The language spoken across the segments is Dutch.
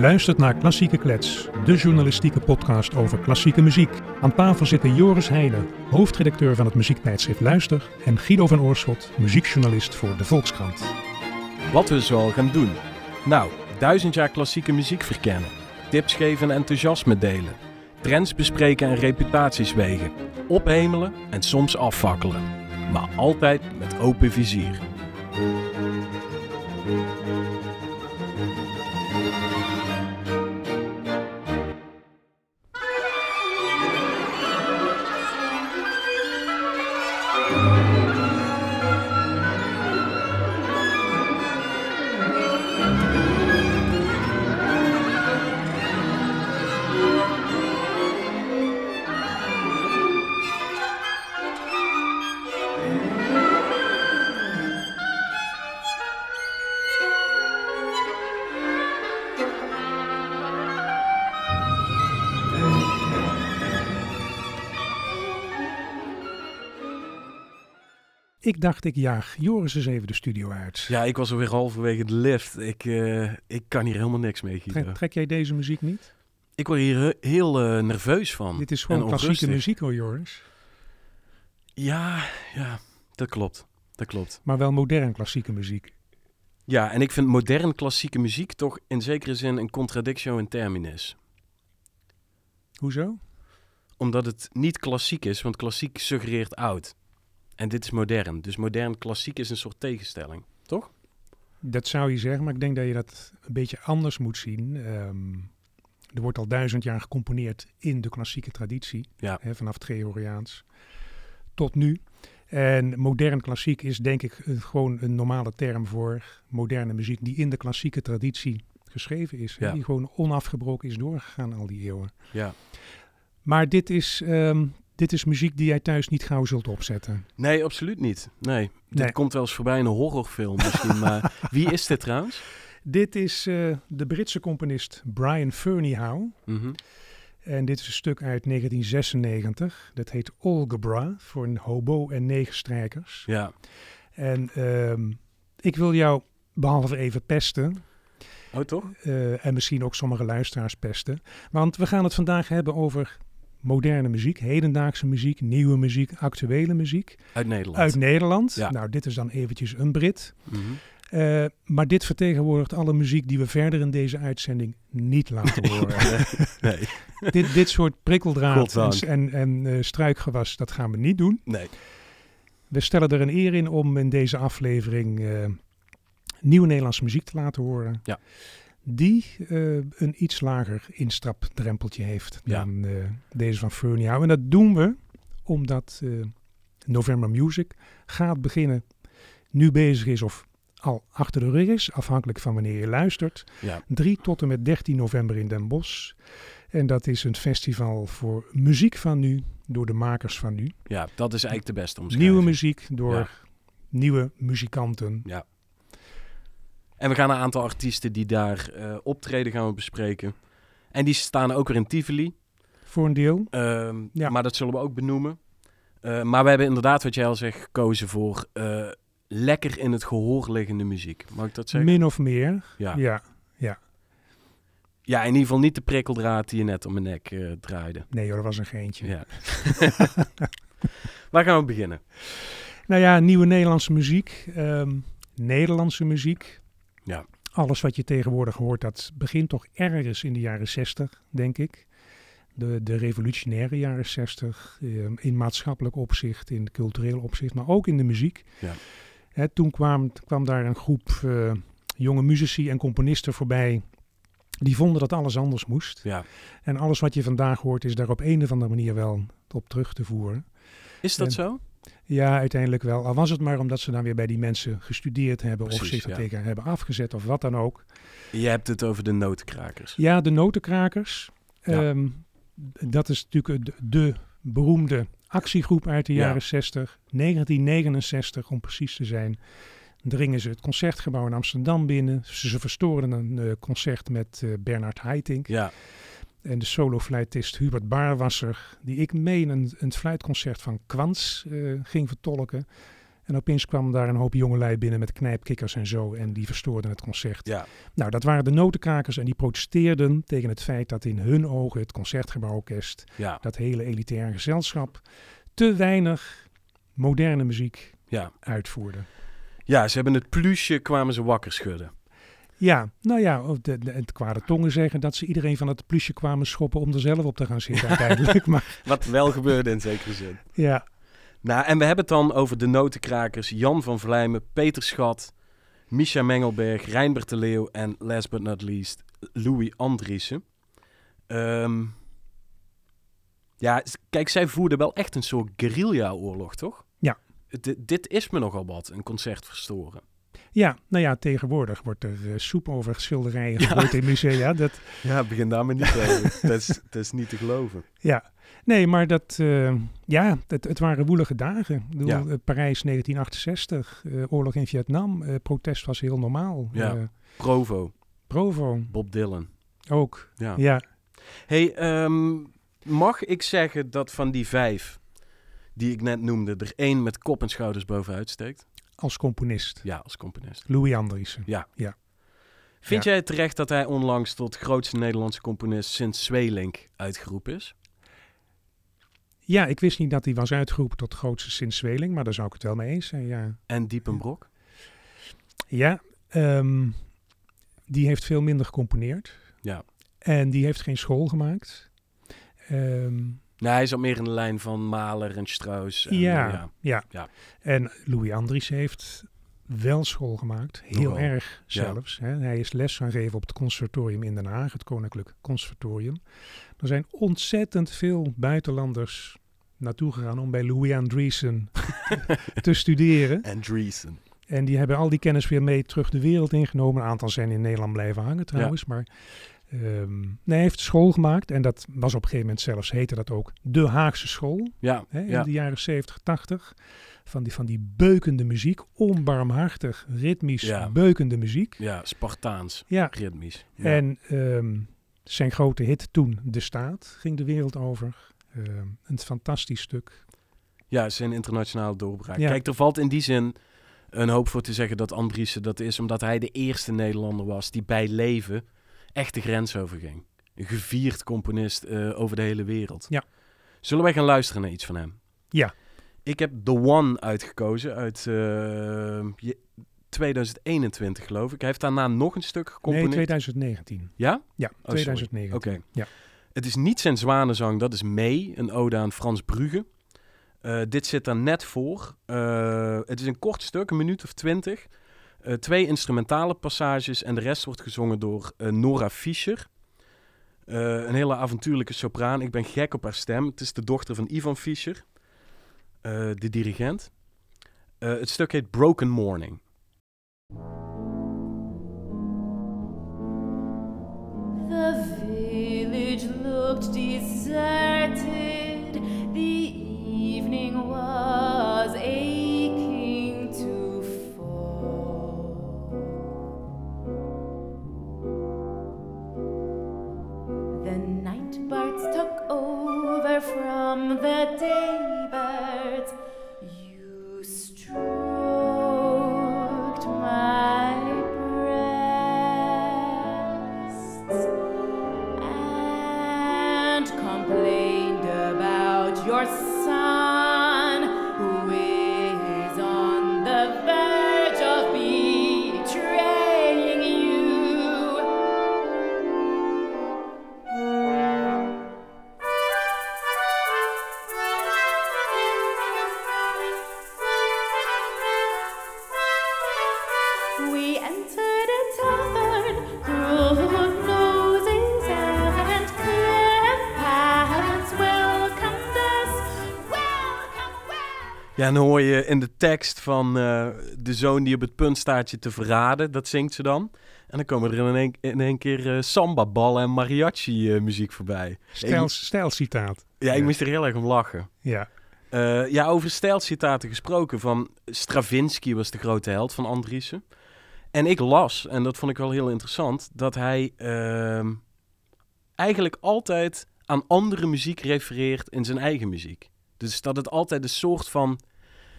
Luistert naar Klassieke Klets, de journalistieke podcast over klassieke muziek. Aan tafel zitten Joris Heijnen, hoofdredacteur van het muziektijdschrift Luister, en Guido van Oorschot, muziekjournalist voor de Volkskrant. Wat we zoal gaan doen. Nou, duizend jaar klassieke muziek verkennen. Tips geven en enthousiasme delen. Trends bespreken en reputaties wegen. Ophemelen en soms afvakkelen. Maar altijd met open vizier. Dacht, ik jaag Joris eens even de studio uit. Ja, ik was alweer halverwege de lift. Ik, eh, ik kan hier helemaal niks mee. Trek, trek jij deze muziek niet? Ik word hier he- heel eh, nerveus van. Dit is gewoon klassieke muziek hoor, Joris. Ja, ja, dat klopt. Dat klopt. Maar wel modern klassieke muziek. Ja, en ik vind modern klassieke muziek toch in zekere zin een contradictio in terminis. Hoezo? Omdat het niet klassiek is, want klassiek suggereert oud. En dit is modern. Dus modern klassiek is een soort tegenstelling. Toch? Dat zou je zeggen, maar ik denk dat je dat een beetje anders moet zien. Ehm, er wordt al duizend jaar gecomponeerd in de klassieke traditie, Ja. hè, vanaf het Gregoriaans tot nu. En modern klassiek is denk ik gewoon een normale term voor moderne muziek die in de klassieke traditie geschreven is. Ja. Die gewoon onafgebroken is doorgegaan al die eeuwen. Ja. Maar dit is, ehm, dit is muziek die jij thuis niet gauw zult opzetten. Nee, absoluut niet. Nee. Dit komt wel eens voorbij in een horrorfilm misschien. maar wie is dit trouwens? Dit is eh, de Britse componist Brian Ferneyhough. Mhm. En dit is een stuk uit 1996. Dat heet Algebra voor een hobo en negen strijkers. Ja. En ehm, ik wil jou behalve even pesten. Oh, toch? eh, en misschien ook sommige luisteraars pesten. Want we gaan het vandaag hebben over moderne muziek, hedendaagse muziek, nieuwe muziek, actuele muziek. Uit Nederland. Uit Nederland. Ja. Nou, dit is dan eventjes een Brit. Mhm. Eh, maar dit vertegenwoordigt alle muziek die we verder in deze uitzending niet laten horen. Nee. dit, dit soort prikkeldraad en, en eh, struikgewas, dat gaan we niet doen. Nee. We stellen er een eer in om in deze aflevering eh, nieuwe Nederlandse muziek te laten horen. Ja. Die eh, een iets lager instapdrempeltje heeft Ja. dan eh, deze van Furnau. En dat doen we omdat eh, November Music gaat beginnen, nu bezig is of al achter de rug is, afhankelijk van wanneer je luistert. Ja. 3 tot en met 13 november in Den Bosch. En dat is een festival voor muziek van nu, door de makers van nu. ja, dat is eigenlijk de beste omschrijving. Nieuwe muziek door Ja. nieuwe muzikanten. En we gaan een aantal artiesten die daar eh, optreden gaan we bespreken. En die staan ook weer in Tivoli. Voor een deel. Ehm, Ja. Maar dat zullen we ook benoemen. Eh, maar we hebben inderdaad, wat jij al zegt, gekozen voor eh, lekker in het gehoor liggende muziek. Mag ik dat zeggen? Min of meer. ja. Ja. ja, in ieder geval niet de prikkeldraad die je net om mijn nek draaide. Nee hoor, dat was een geintje. Ja. Waar gaan we beginnen? Nou ja, nieuwe Nederlandse muziek. ehm, Nederlandse muziek. Alles wat je tegenwoordig hoort, dat begint toch ergens in de jaren 60, denk ik. De, de revolutionaire jaren 60, ehm, in maatschappelijk opzicht, in cultureel opzicht, maar ook in de muziek. Ja. Hè, toen kwam, kwam daar een groep eh, jonge muzici en componisten voorbij. Die vonden dat alles anders moest. Ja. En alles wat je vandaag hoort is daar op een of andere manier wel op terug te voeren. Is dat En- zo? Ja, uiteindelijk wel. Al was het maar omdat ze dan weer bij die mensen gestudeerd hebben of zich er ja. tegen hebben afgezet of wat dan ook. Je hebt het over de notenkrakers. Ja, de notenkrakers. Ja. Ehm, dat is natuurlijk de, de beroemde actiegroep uit de Ja. jaren 60. 1969 om precies te zijn. Dringen ze het concertgebouw in Amsterdam binnen. Ze, verstoren een eh, concert met eh, Bernard Haitink. Ja, En de solofluitist Hubert Baarwasser, die ik meen een, een fluitconcert van Kwans eh, ging vertolken. En opeens kwam daar een hoop jongelui binnen met knijpkikkers en zo. En die verstoorden het concert. Ja. Nou, dat waren de notenkrakers en die protesteerden tegen het feit dat in hun ogen het Concertgebouworkest, Ja. dat hele elitaire gezelschap, te weinig moderne muziek Ja. uitvoerde. ja, ze hebben het plusje kwamen ze wakker schudden. Ja, nou ja, de, de, het kwade tongen zeggen dat ze iedereen van het plusje kwamen schoppen om er zelf op te gaan zitten uiteindelijk. Maar Wat wel gebeurde in zekere zin. ja, Nou, en we hebben het dan over de notenkrakers Jan van Vlijmen, Peter Schat, Misha Mengelberg, Reinbert de Leeuw en last but not least Louis Andriessen. Ehm, ja, kijk, zij voerden wel echt een soort guerrilla-oorlog, toch? Ja. Dit is me nogal wat, een concert verstoren. Ja, nou ja, tegenwoordig wordt er eh, soep over schilderijen gegooid in musea. Dat, Ja, begin daar maar niet over. dat, is, dat is niet te geloven. ja, nee, maar dat, eh, ja, het, het waren woelige dagen. Ik bedoel, Ja. eh, Parijs 1968, eh, oorlog in Vietnam, eh, protest was heel normaal. Ja. Provo, Provo Bob Dylan. ook, Ja. ja. Hey, ehm, mag ik zeggen dat van die vijf die ik net noemde, er één met kop en schouders bovenuit steekt? Als componist. Ja, als componist. Louis Andriessen. Vind Ja. jij het terecht dat hij onlangs tot grootste Nederlandse componist sinds Zweelink uitgeroepen is? Ja, ik wist niet dat hij was uitgeroepen tot grootste sinds Zweling, maar daar zou ik het wel mee eens zijn, ja. En Diepenbrok? Ja, ehm, die heeft veel minder gecomponeerd. Ja. En die heeft geen school gemaakt. Ehm, Nee, hij zat meer in de lijn van Mahler en Strauss. En, ja, eh, ja, ja. En Louis Andries heeft wel school gemaakt. Heel Nogal. erg Ja. zelfs. Hè. Hij is les gaan geven op het conservatorium in Den Haag, het Koninklijk Conservatorium. Er zijn ontzettend veel buitenlanders naartoe gegaan om bij Louis Andriessen te studeren. Andreessen. En die hebben al die kennis weer mee terug de wereld ingenomen. Een aantal zijn in Nederland blijven hangen trouwens. Maar ehm, nee, hij heeft school gemaakt. En dat was op een gegeven moment zelfs, heette dat ook, de Haagse school. Ja, Hè, in ja. de jaren 70, 80. Van die, van die beukende muziek. Onbarmhartig, ritmisch, Ja. beukende muziek. ja, Spartaans, Ja, ritmisch. Ja. en ehm, zijn grote hit toen, De Staat, ging de wereld over. Ehm, een fantastisch stuk. Ja, zijn internationale doorbraak. Kijk, er valt in die zin een hoop voor te zeggen dat Andriessen dat is, omdat hij de eerste Nederlander was die bij leven echt de grens overging. Een gevierd componist eh, over de hele wereld. Ja. Zullen wij gaan luisteren naar iets van hem? Ja. Ik heb The One uitgekozen uit eh, je- 2021, geloof ik. Hij heeft daarna nog een stuk Nee, gecomponeerd. 2019. Ja? Ja, Oh, sorry. 2019. Oké. Ja. Het is niet zijn zwanenzang, dat is Mee, een ode aan Frans Brugge. Eh, dit zit daar net voor. Eh, het is een kort stuk, een minuut of twintig. Eh, twee instrumentale passages en de rest wordt gezongen door eh, Nora Fischer. Eh, een hele avontuurlijke sopraan. Ik ben gek op haar stem. Het is de dochter van Ivan Fischer, de dirigent. Het stuk heet Broken Morning. The day Ja, en dan hoor je in de tekst van eh, de zoon die op het punt staat je te verraden. Dat zingt ze dan. En dan komen er in één, in één keer eh, samba-ballen en mariachi-muziek voorbij. Stijl, Ik- stijlcitaat. Ja, ik Ja. moest er heel erg om lachen. Ja. Eh, ja, over stijlcitaten gesproken. Van Stravinsky was de grote held van Andriessen. En ik las, en dat vond ik wel heel interessant, dat hij ehm, eigenlijk altijd aan andere muziek refereert in zijn eigen muziek. Dus dat het altijd een soort van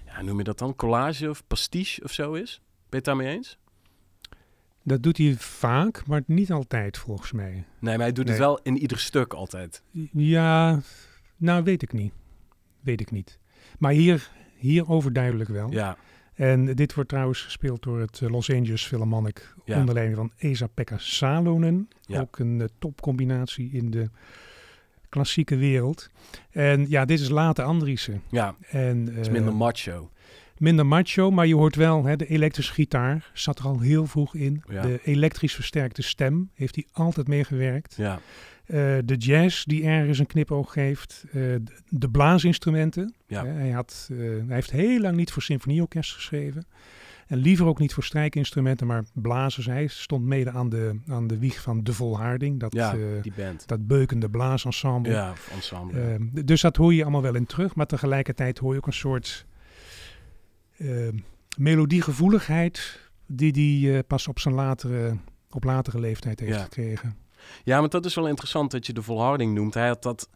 ja, noem je dat dan, collage of pastiche of zo is? Ben je het daarmee eens? Dat doet hij vaak, maar niet altijd volgens mij. Nee, maar hij doet het wel in ieder stuk altijd. Ja, nou weet ik niet. Weet ik niet. Maar hier, hier overduidelijk wel. Ja, En dit wordt trouwens gespeeld door het eh, Los Angeles Philharmonic Ja. onder leiding van Esa-Pekka Salonen. Ja. Ook een eh, topcombinatie in de klassieke wereld. En ja, dit is late Andriessen. ja, En, het is eh, minder macho. minder macho, maar je hoort wel, hè, de elektrische gitaar zat er al heel vroeg in. Ja. De elektrisch versterkte stem heeft hij altijd meegewerkt. Ja, Eh, de jazz die ergens een knipoog geeft. Eh, de, blaasinstrumenten. Ja. Hij, had, hij heeft heel lang niet voor symfonieorkest geschreven. En liever ook niet voor strijkinstrumenten, maar blazers. Hij stond mede aan de, aan de wieg van De Volharding. Dat, ja eh, die band. dat beukende blaasensemble. Ja, ensemble. Eh, d- dus dat hoor je allemaal wel in terug. Maar tegelijkertijd hoor je ook een soort eh, melodiegevoeligheid... die hij eh, pas op zijn latere, op latere leeftijd heeft Ja. gekregen. Ja, maar dat is wel interessant dat je de volharding noemt. Hij had dat.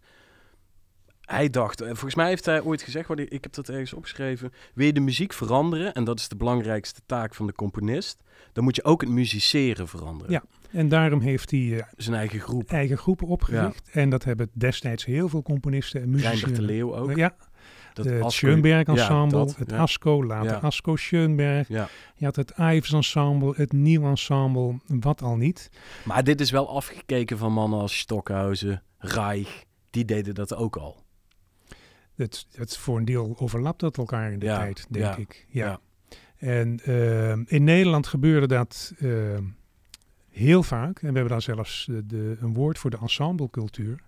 Hij dacht, eh, volgens mij heeft hij ooit gezegd, ik heb dat ergens opgeschreven. Wil je de muziek veranderen, en dat is de belangrijkste taak van de componist, dan moet je ook het musiceren veranderen. Ja. En daarom heeft hij eh, Zijn eigen groep. eigen groepen opgericht. En dat hebben destijds heel veel componisten en muzici. De Leeuw ook. Ja, Dat het Asko- Schoenberg Ensemble, Ja, dat, het ja. ASCO, later Ja. ASCO Schoenberg. Ja. Je had het Ives Ensemble, het Nieuw Ensemble, wat al niet. Maar dit is wel afgekeken van mannen als Stockhausen, Reich. Die deden dat ook al. Het, het voor een deel overlapt dat elkaar in de Ja, tijd, denk ja, ik. Ja. ja. En eh, in Nederland gebeurde dat eh, heel vaak. En we hebben daar zelfs de, een woord voor de ensemblecultuur.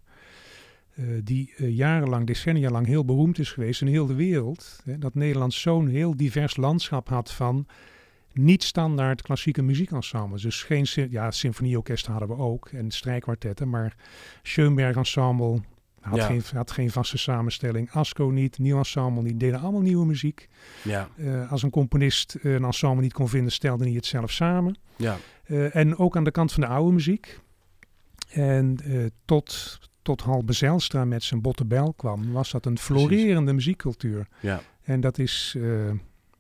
eh, die eh, jarenlang, decennia lang heel beroemd is geweest in heel de wereld. Hè, dat Nederland zo'n heel divers landschap had van niet standaard klassieke muziekensembles. Dus geen ja, symfonieorkest hadden we ook en strijkkwartetten. Maar Schoenberg Ensemble had, Ja. geen, had geen vaste samenstelling. ASCO niet, Nieuw Ensemble niet. Deden allemaal nieuwe muziek. Ja, Eh, als een componist een ensemble niet kon vinden, stelde hij het zelf samen. ja, Eh, en ook aan de kant van de oude muziek. En eh, tot, tot Halbe Zijlstra met zijn botte bel kwam, was dat een florerende muziekcultuur. ja. En dat is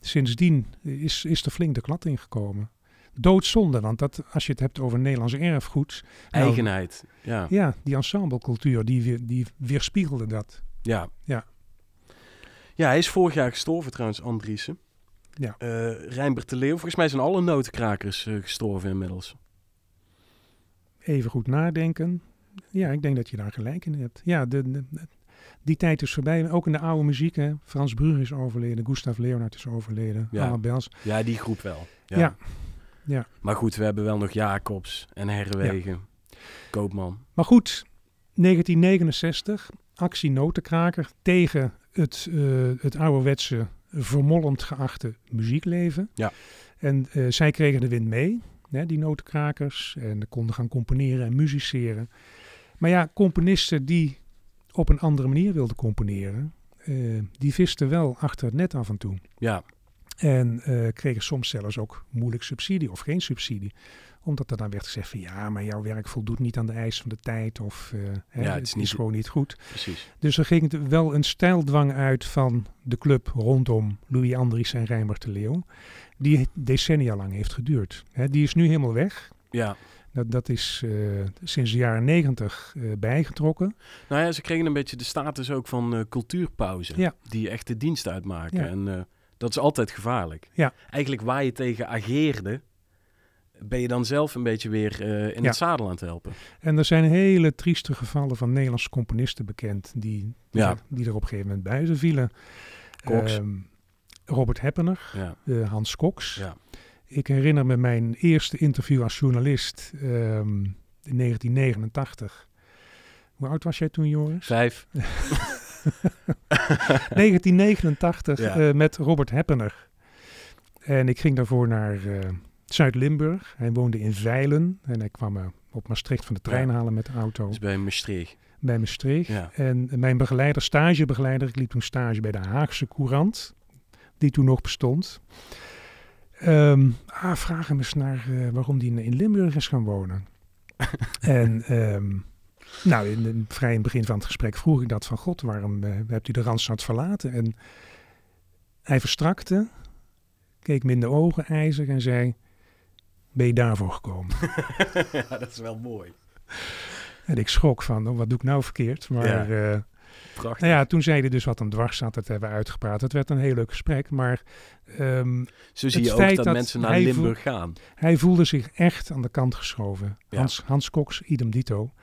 sindsdien is, is er flink de klad ingekomen. Doodzonde, want dat, als je het hebt over Nederlands erfgoed. nou, Eigenheid. Ja, ja, die ensemblecultuur, die, die weerspiegelde dat. ja. Ja. Ja, hij is vorig jaar gestorven trouwens, Andriessen. Ja. Eh, Reinbert de Leeuw. Volgens mij zijn alle notenkrakers eh, gestorven inmiddels. Even goed nadenken. Ja, ik denk dat je daar gelijk in hebt. Ja, de, de- de- die tijd is voorbij. Ook in de oude muziek. Hè. Frans Brugge is overleden. Gustav Leonard is overleden. Ja. Anna Bels. Ja, die groep wel. Ja. Ja. Ja. Maar goed, we hebben wel nog Jacobs en Herwegen. Koopman. Maar goed, 1969. Actie Notenkraker tegen het, eh, het ouderwetse, vermollend geachte muziekleven. Ja. En eh, zij kregen de wind mee, hè, die notenkrakers. En konden gaan componeren en musiceren. Maar ja, componisten die op een andere manier wilden componeren, eh, die visten wel achter het net af en toe. Ja, En eh, kregen soms zelfs ook moeilijk subsidie of geen subsidie. Omdat er dan werd gezegd van ja, maar jouw werk voldoet niet aan de eisen van de tijd. Of eh, hè, Ja, het het is niet- gewoon niet goed. precies. Dus er ging het wel een stijldwang uit van de club rondom Louis Andries en Rijnbert de Leeuw. Die decennia lang heeft geduurd. Hè, die is nu helemaal weg. Ja. Dat, dat is eh, sinds de jaren negentig eh, bijgetrokken. Nou ja, ze kregen een beetje de status ook van eh, cultuurpauze. Ja. Die echt de dienst uitmaken. Ja. En dat is altijd gevaarlijk. Ja. Eigenlijk waar je tegen ageerde, ben je dan zelf een beetje weer eh, in Ja. het zadel aan het helpen. En er zijn hele trieste gevallen van Nederlandse componisten bekend die, die, Ja. er, die er op een gegeven moment bij vielen. Cox. Ehm, Robert Heppener, Ja. eh, Hans Cox. Ja. Ik herinner me mijn eerste interview als journalist ehm, in 1989. Hoe oud was jij toen, Joris? Vijf. 1989 Ja. eh, met Robert Heppener. En ik ging daarvoor naar eh, Zuid-Limburg. Hij woonde in Veilen. En hij kwam me op Maastricht van de trein Ja. halen met de auto Dus bij Maastricht. bij Maastricht. Ja. En mijn begeleider, stagebegeleider, ik liep toen stage bij de Haagse Courant, die toen nog bestond. Ehm ah, vraag hem eens naar eh, waarom die in, in Limburg is gaan wonen. en ehm, nou, in, in, vrij in het begin van het gesprek vroeg ik dat van God, waarom eh, hebt u de Randstad verlaten? En Hij verstrakte, keek me in de ogen ijzig en zei, ben je daarvoor gekomen? ja, dat is wel mooi. en ik schrok van, oh, wat doe ik nou verkeerd? Maar Ja. eh, Prachtig. nou ja, toen zei hij dus wat hem dwars zat, dat hebben we uitgepraat. Het werd een heel leuk gesprek, maar ehm, Zo zie het je ook dat, dat mensen naar Limburg gaan. hij voelde zich echt aan de kant geschoven. Ja. Hans, Hans Cox, idem dito.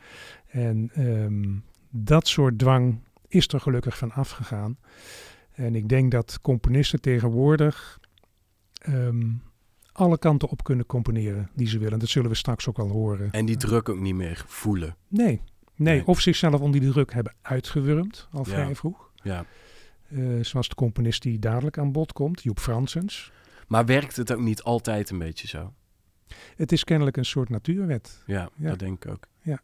En ehm, dat soort dwang is er gelukkig van afgegaan. En ik denk dat componisten tegenwoordig ehm, alle kanten op kunnen componeren die ze willen. Dat zullen we straks ook al horen. En die druk ook niet meer voelen. Nee, nee. Nee. of zichzelf onder die druk hebben uitgewurmd, al Ja. vrij vroeg. Ja. Eh, zoals de componist die dadelijk aan bod komt, Joep Fransens. Maar werkt het ook niet altijd een beetje zo? Het is kennelijk een soort natuurwet. Ja, Ja. dat denk ik ook. Ja.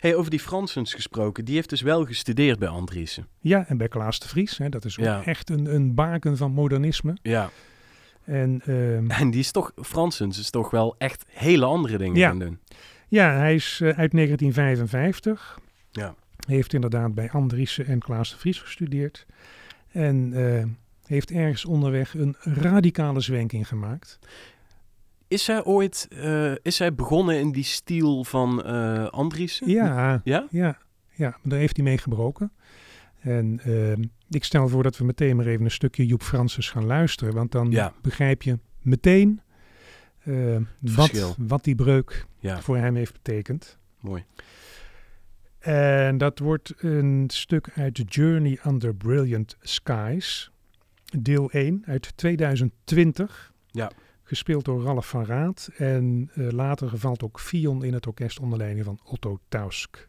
Hey, over die Fransens gesproken, die heeft dus wel gestudeerd bij Andriessen. Ja, en bij Klaas de Vries, hè, dat is ook Ja. echt een, een baken van modernisme. Ja. En ehm, En die is toch, Fransens is toch wel echt hele andere dingen Ja. gaan doen. ja, hij is eh, uit 1955. Ja. Heeft inderdaad bij Andriessen en Klaas de Vries gestudeerd. En eh, heeft ergens onderweg een radicale zwenking gemaakt. Is zij ooit, eh, is zij begonnen in die stijl van eh Andriessen? Ja, Ja? ja, daar heeft hij mee gebroken. En ehm, ik stel voor dat we meteen maar even een stukje Joep Francis gaan luisteren. Want dan Ja. begrijp je meteen eh, verschil. wat, wat die breuk Ja, voor hem heeft betekend. mooi. En dat wordt een stuk uit Journey Under Brilliant Skies, deel 1 uit 2020. Ja. Gespeeld door Ralf van Raad. En eh, later gevalt ook Fion in het orkest onder leiding van Otto Tausk.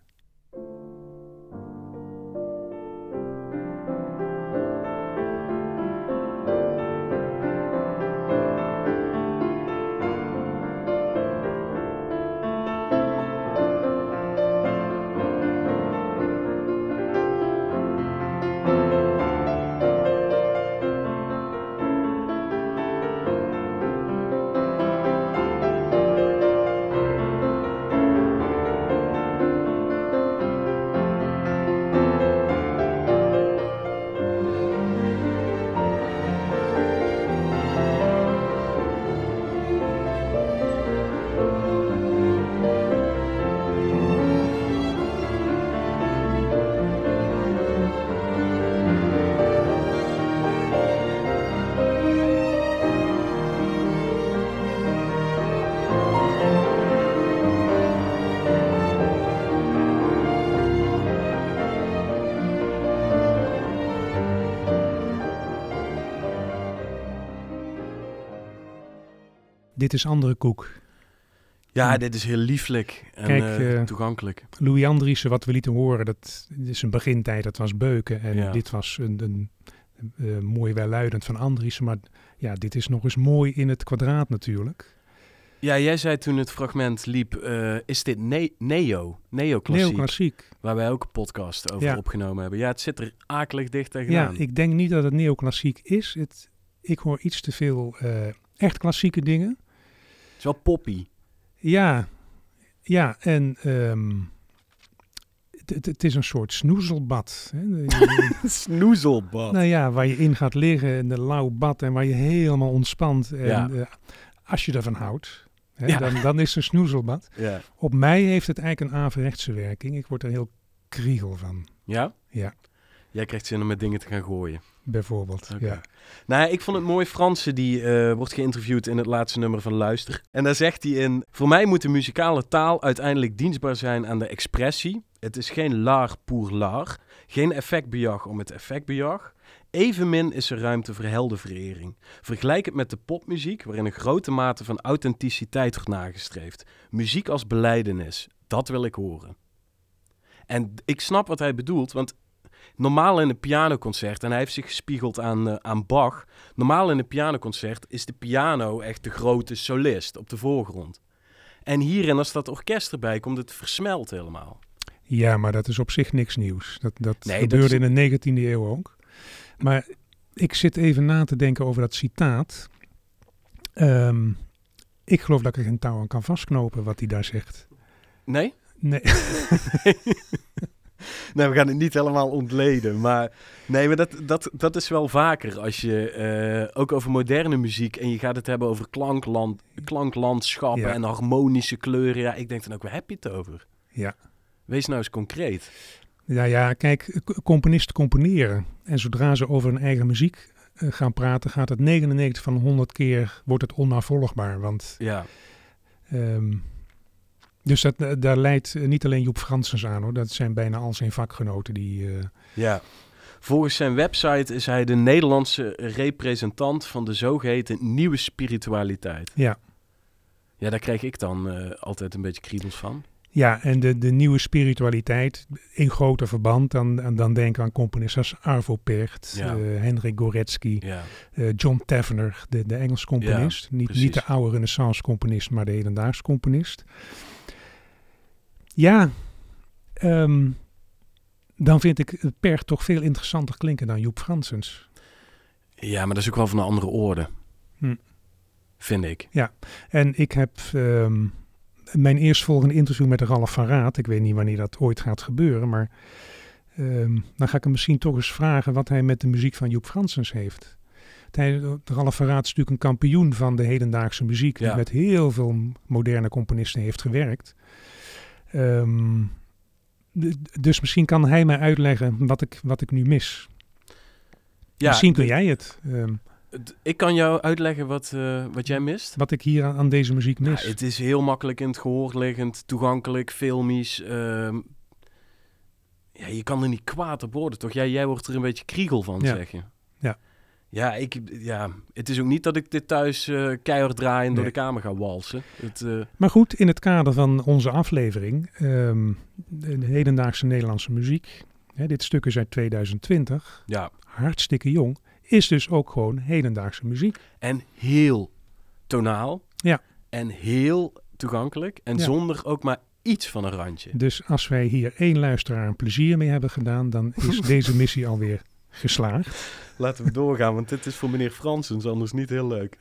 Dit is andere koek. Ja, Hm. dit is heel lieflijk en Kijk, eh, eh, toegankelijk. Louis Andriessen, wat we lieten horen, dat is een begintijd, dat was Beuken. En Ja. dit was een, een, eh, mooi welluidend van Andriessen. Maar ja, dit is nog eens mooi in het kwadraat natuurlijk. Ja, jij zei toen het fragment liep, is dit ne neo, Neoclassiek. waar wij ook een podcast over Ja. opgenomen hebben. Ja, het zit er akelig dicht Ja, tegenaan. ik denk niet dat het neoclassiek is. Het, ik hoor iets te veel echt klassieke dingen. Het is wel poppy. Ja, ja en ehm, het- is een soort snoezelbad. Hè? Snoezelbad. nou ja, waar je in gaat liggen in een lauw bad en waar je helemaal ontspant. En Ja. eh, als je ervan houdt, hè, Ja. dan, dan is het een snoezelbad. Ja. Op mij heeft het eigenlijk een averechtse werking. Ik word er heel kriegel van, ja? Ja. Jij krijgt zin om met dingen te gaan gooien. Bijvoorbeeld. Ja. Nou, ik vond het mooi. Franse die eh, wordt geïnterviewd in het laatste nummer van Luister. En daar zegt hij in: Voor mij moet de muzikale taal uiteindelijk dienstbaar zijn aan de expressie. Het is geen l'art pour l'art, geen effectbejag om het effectbejag. Evenmin is er ruimte voor heldenverering. Vergelijk het met de popmuziek, waarin een grote mate van authenticiteit wordt nagestreefd. Muziek als beleidenis, dat wil ik horen. En ik snap wat hij bedoelt, want normaal in een pianoconcert, en hij heeft zich gespiegeld aan, eh, aan Bach. Normaal in een pianoconcert is de piano echt de grote solist op de voorgrond. En hierin, als dat orkest erbij komt, het versmelt helemaal. ja, maar dat is op zich niks nieuws. Dat, dat Nee, gebeurde dat is- in de 19e eeuw ook. Maar ik zit even na te denken over dat citaat. Ehm, ik geloof dat ik er geen touw aan kan vastknopen wat hij daar zegt. Nee? Nee. nee, we gaan het niet helemaal ontleden. Maar nee, maar dat, dat, dat is wel vaker als je eh, ook over moderne muziek en je gaat het hebben over klankland, klanklandschappen Ja. en harmonische kleuren. Ja, ik denk dan ook, waar heb je het over? Ja. Wees nou eens concreet. Ja, ja, kijk, componisten componeren. En zodra ze over hun eigen muziek eh, gaan praten, gaat het 99 van de 100 keer wordt het onnavolgbaar. Want Ja, ehm, dus dat, eh, daar leidt eh, niet alleen Joep Franssens aan hoor. Dat zijn bijna al zijn vakgenoten die. eh, ja. Volgens zijn website is hij de Nederlandse representant van de zogeheten nieuwe spiritualiteit. ja. Ja, daar krijg ik dan altijd een beetje kriebels van. ja, en de, de nieuwe spiritualiteit in groter verband. Dan, dan denk ik aan componisten als Arvo Pärt, Ja. eh, Henrik Goretzky, Ja, John Tavener, de, de Engels componist. niet, precies. niet de oude renaissance componist, maar de hedendaagse componist. Ja, ehm, dan vind ik het Perg toch veel interessanter klinken dan Joep Franssens. ja maar dat is ook wel van een andere orde. Hm. Vind ik. En ik heb ehm, mijn eerstvolgende interview met Ralf van Raad, ik weet niet wanneer dat ooit gaat gebeuren, maar ehm, dan ga ik hem misschien toch eens vragen wat hij met de muziek van Joep Franssens heeft. Ralf van Raad is natuurlijk een kampioen van de hedendaagse muziek, die Ja. met heel veel moderne componisten heeft gewerkt. Ehm, dus misschien kan hij mij uitleggen wat ik, wat ik nu mis. Ja, misschien kun jij het, ehm, Ik kan jou uitleggen wat, eh, wat jij mist. wat ik hier aan, aan deze muziek mis. Ja, het is heel makkelijk in het gehoor liggend, toegankelijk, filmisch. ehm, ja, je kan er niet kwaad op worden, toch? Jij, jij wordt er een beetje kriegel van, Ja. zeg je. Ja. Ik, ja, het is ook niet dat ik dit thuis eh keihard draai en door de kamer ga walsen. Het, eh, Maar goed, in het kader van onze aflevering, ehm, de, de hedendaagse Nederlandse muziek, hè, dit stuk is uit 2020, ja, hartstikke jong, is dus ook gewoon hedendaagse muziek. en heel tonaal. Ja. En heel toegankelijk. En Ja. zonder ook maar iets van een randje. Dus als wij hier één luisteraar een plezier mee hebben gedaan, dan is deze missie alweer geslaagd. Laten we doorgaan, want dit is voor meneer Fransens anders niet heel leuk.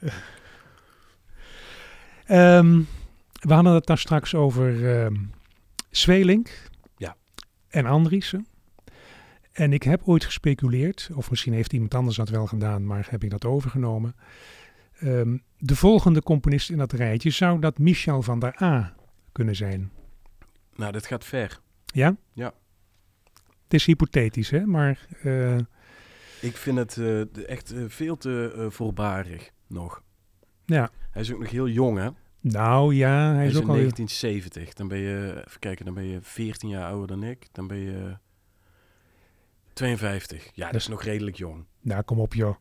Ehm, we hadden het daar straks over ehm Zwelink Ja. en Andriessen. En ik heb ooit gespeculeerd, of misschien heeft iemand anders dat wel gedaan, maar heb ik dat overgenomen. Ehm, de volgende componist in dat rijtje zou dat Michel van der A kunnen zijn. Nou, dit gaat ver. Ja? Ja. Het is hypothetisch, hè? Maar eh, Ik vind het eh, echt eh, veel te eh, voorbarig nog. ja, Hij is ook nog heel jong, hè? nou ja, hij, Hij is is ook in al... 1970. Dan ben je, even kijken, dan ben je 14 jaar ouder dan ik. Dan ben je 52. Ja, dat is nog redelijk jong. Nou, kom op joh.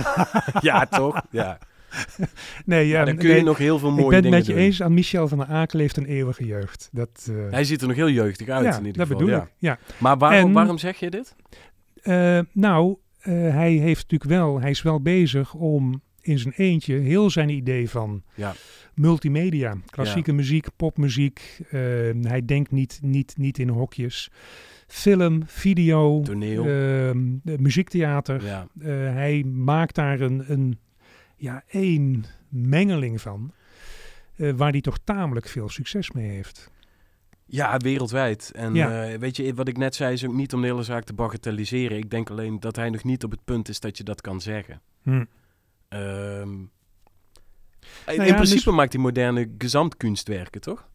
ja, toch? Ja. Nee, ja, dan kun je nee, nog heel veel ik mooie ben het dingen met je eens. Aan Michel van der Aak leeft een eeuwige jeugd. Dat, eh, Hij ziet er nog heel jeugdig uit ja, in ieder dat geval. bedoel ja. ik. Ja. Maar waarom, En- waarom zeg je dit? Eh, nou, eh, hij heeft natuurlijk wel, hij is wel bezig om in zijn eentje heel zijn idee van Ja. multimedia, klassieke muziek, popmuziek. hij denkt niet, niet, niet in hokjes. Film, video, Toneel. ehm, eh, muziektheater. Ja. Hij maakt daar een, een ja, één mengeling van. eh, waar hij toch tamelijk veel succes mee heeft. ja, wereldwijd. En Ja. eh, weet je, wat ik net zei is ook niet om de hele zaak te bagatelliseren. Ik denk alleen dat hij nog niet op het punt is dat je dat kan zeggen. Hm. Ehm, in Nou ja, principe dus- maakt hij moderne gezamtkunstwerken, toch?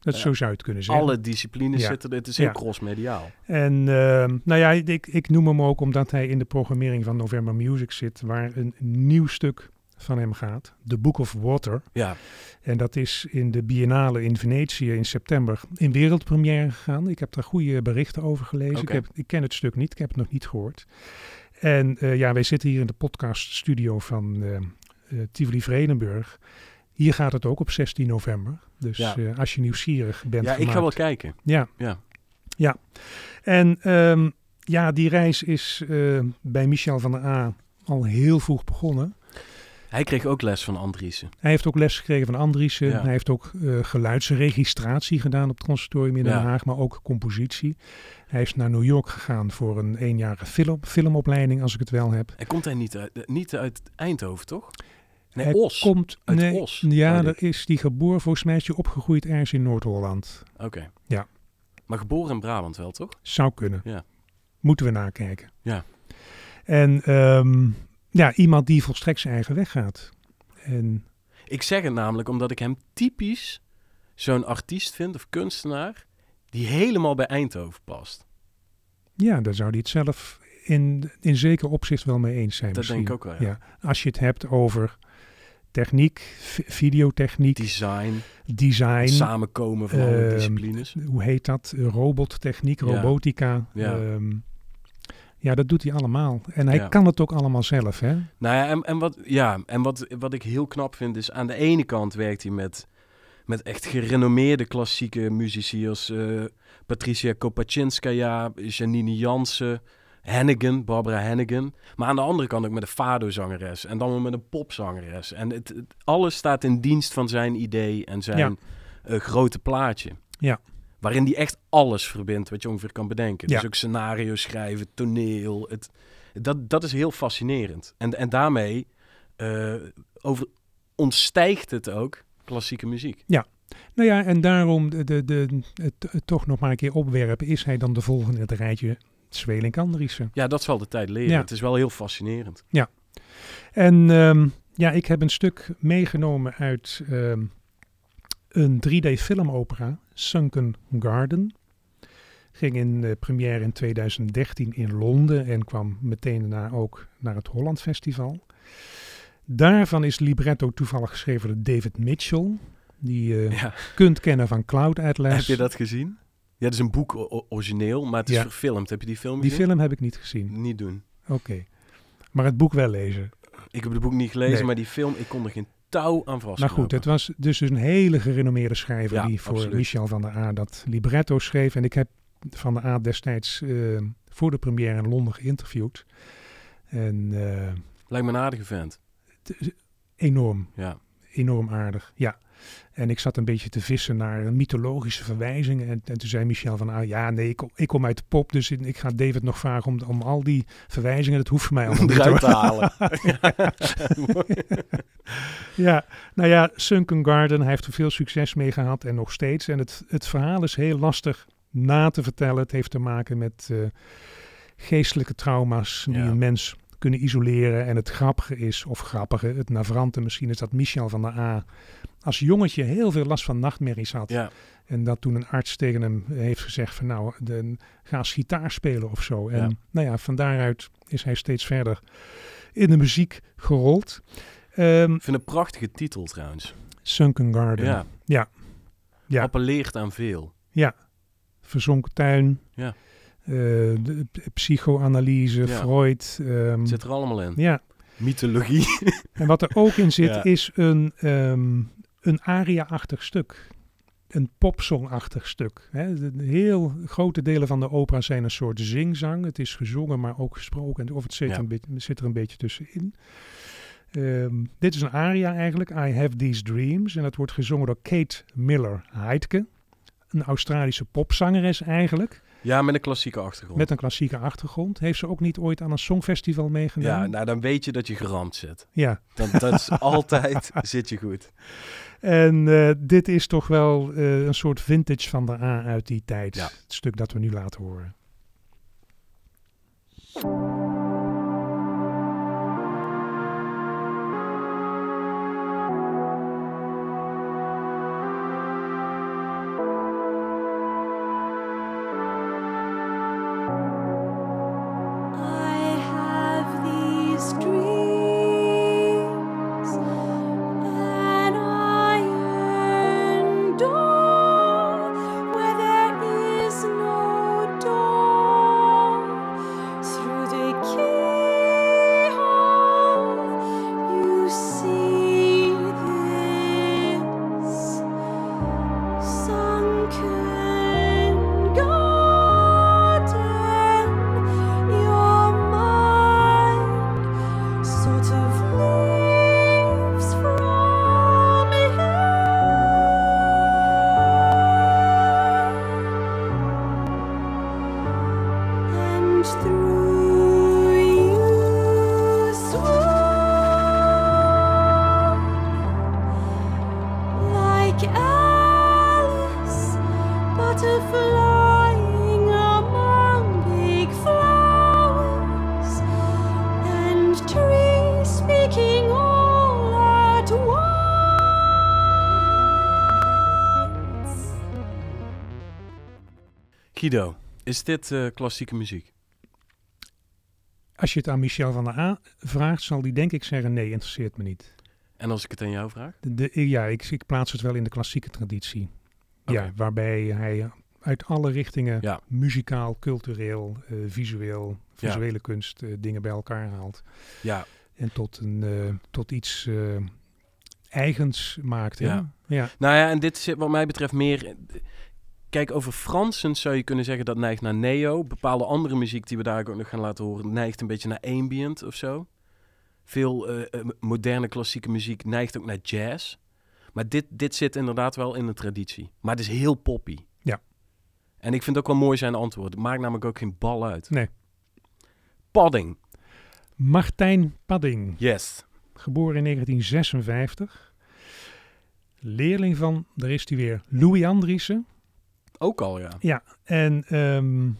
Dat zo zou je het kunnen zeggen. Alle disciplines Ja. zitten, het is heel Ja. crossmediaal. En ehm, nou ja, ik, ik noem hem ook omdat hij in de programmering van November Music zit, waar een nieuw stuk van hem gaat, The Book of Water. Ja, En dat is in de Biennale in Venetië in september in wereldpremière gegaan. Ik heb daar goede berichten over gelezen. Ik, heb, ik ken het stuk niet, ik heb het nog niet gehoord. En eh, ja, wij zitten hier in de podcaststudio van eh, eh, Tivoli Vredenburg. Hier gaat het ook op 16 november. Dus Ja. eh, als je nieuwsgierig bent ja ik ga wel kijken. Ja. Ja. Ja. En ehm, ja, die reis is eh, bij Michel van der A al heel vroeg begonnen. Hij kreeg ook les van Andriessen. Hij heeft ook les gekregen van Andriessen. Ja. Hij heeft ook eh, geluidsregistratie gedaan op het conservatorium in Den Ja. Haag, maar ook compositie. Hij is naar New York gegaan voor een eenjarige film, filmopleiding, als ik het wel heb. En komt hij niet uit, niet uit Eindhoven, toch? Nee, hij Os. komt, Uit nee, Os, Ja, ik. is die geboren, volgens mij is opgegroeid ergens in Noord-Holland. Oké. Maar geboren in Brabant wel, toch? Zou kunnen. Ja. Moeten we nakijken. Ja. En ehm, ja, iemand die volstrekt zijn eigen weg gaat. En Ik zeg het namelijk omdat ik hem typisch zo'n artiest vind of kunstenaar die helemaal bij Eindhoven past. ja, daar zou hij het zelf in, in zeker opzicht wel mee eens zijn. Dat misschien. denk ik ook wel, ja. Ja. Als je het hebt over techniek, videotechniek, Design, design, samenkomen van alle Ehm, disciplines. hoe heet dat? Robottechniek, robotica. Ja. Ehm, ja, dat doet hij allemaal. En hij Ja. kan het ook allemaal zelf, hè? Nou ja, en, en, wat, ja, en wat, wat ik heel knap vind is aan de ene kant werkt hij met, met echt gerenommeerde klassieke muzici als eh, Patricia Kopachinskaya, Janine Jansen, Hennigan, Barbara Hennigan. Maar aan de andere kant ook met een fado-zangeres en dan weer met een popzangeres. En het, het- alles staat in dienst van zijn idee en zijn Ja. eh, grote plaatje. Ja. Waarin hij echt alles verbindt wat je ongeveer kan bedenken. Ja. Dus ook scenario schrijven, toneel. Het, dat, dat is heel fascinerend. En, en daarmee eh, over, ontstijgt het ook klassieke muziek. Nou ja, en daarom de, de, de, het, het toch nog maar een keer opwerpen. Is hij dan de volgende het rijtje Zwelink Andriessen? Ja, dat zal de tijd leren. Ja. Het is wel heel fascinerend. En ehm, ja, ik heb een stuk meegenomen uit ehm, een 3D-filmopera, Sunken Garden. Ging in eh, première in 2013 in Londen en kwam meteen daarna ook naar het Holland Festival. Daarvan is libretto toevallig geschreven door David Mitchell, die je Ja. kunt kennen van Cloud Atlas. Heb je dat gezien? Ja, het is een boek origineel, maar het is Ja. verfilmd. Heb je die film Die gezien? film heb ik niet gezien. Niet doen. Oké. Maar het boek wel lezen. Ik heb het boek niet gelezen, Nee. maar die film, ik kon er geen touw aan vast. Maar goed, het was dus een hele gerenommeerde schrijver Ja, die voor absoluut. Michel van der A dat libretto schreef. En ik heb van der A destijds eh, voor de première in Londen geïnterviewd. En eh, Lijkt me een aardige vent. enorm, Ja. enorm aardig, ja. En ik zat een beetje te vissen naar mythologische verwijzingen. En, en toen zei Michel van, ah ja, nee, ik kom, ik kom uit de pop, dus ik ga David nog vragen om, om al die verwijzingen, dat hoeft voor mij allemaal niet. Te halen. Ja, nou ja, Sunken Garden, hij heeft er veel succes mee gehad en nog steeds. En het, het verhaal is heel lastig na te vertellen. Het heeft te maken met eh, geestelijke trauma's die Ja. een mens kunnen isoleren. En het grappige is, of grappige, het navrante misschien, is dat Michel van der A als jongetje heel veel last van nachtmerries had. ja. En dat toen een arts tegen hem heeft gezegd van nou, de, ga eens gitaar spelen of zo. En Ja. nou ja, van daaruit is hij steeds verder in de muziek gerold. Ehm, Ik vind een prachtige titel trouwens. Sunken Garden. Ja. Ja. Ja. Appelleert aan veel. Verzonken tuin. Ja. eh, de, psychoanalyse, Ja. Freud. Het zit er allemaal in. ja. Mythologie. En wat er ook in zit Ja. is een, ehm een aria-achtig stuk. Een popsong-achtig stuk. Hè. De, heel grote delen van de opera zijn een soort zingzang. Het is gezongen, maar ook gesproken. Of het zit, Ja. een beetje, zit er een beetje tussenin. Ehm, dit is een aria eigenlijk, I Have These Dreams. En dat wordt gezongen door Kate Miller-Heidke. Een Australische popzangeres eigenlijk. Ja, met een klassieke achtergrond. Met een klassieke achtergrond. Heeft ze ook niet ooit aan een songfestival ja, meegedaan? nou dan weet je dat je geramd zit. ja. Dan, dat is altijd, zit je goed. En eh, dit is toch wel eh, een soort vintage van de A uit die tijd. Ja. Het stuk dat we nu laten horen. Guido, is dit eh, klassieke muziek? Als je het aan Michel van der A vraagt, zal die denk ik zeggen nee, interesseert me niet. En als ik het aan jou vraag? De, de- ja, ik, ik plaats het wel in de klassieke traditie. Ja, waarbij hij uit alle richtingen, Ja. muzikaal, cultureel, eh, visueel, visuele kunst, eh, dingen bij elkaar haalt. Ja, En tot, een, tot iets eigens maakt. Ja. ja. Nou ja, en dit zit wat mij betreft meer... Kijk, over Fransen zou je kunnen zeggen dat neigt naar neo. Bepaalde andere muziek die we daar ook nog gaan laten horen... neigt een beetje naar ambient of zo. Veel eh, eh, moderne klassieke muziek neigt ook naar jazz. Maar dit, dit zit inderdaad wel in de traditie. Maar het is heel poppy. Ja. En ik vind het ook wel mooi zijn antwoord. Het maakt namelijk ook geen bal uit. Nee. Padding. Martijn Padding, Yes. geboren in 1956. Leerling van, daar is hij weer, Louis Andriessen. Ook al, ja. Ja, en ehm,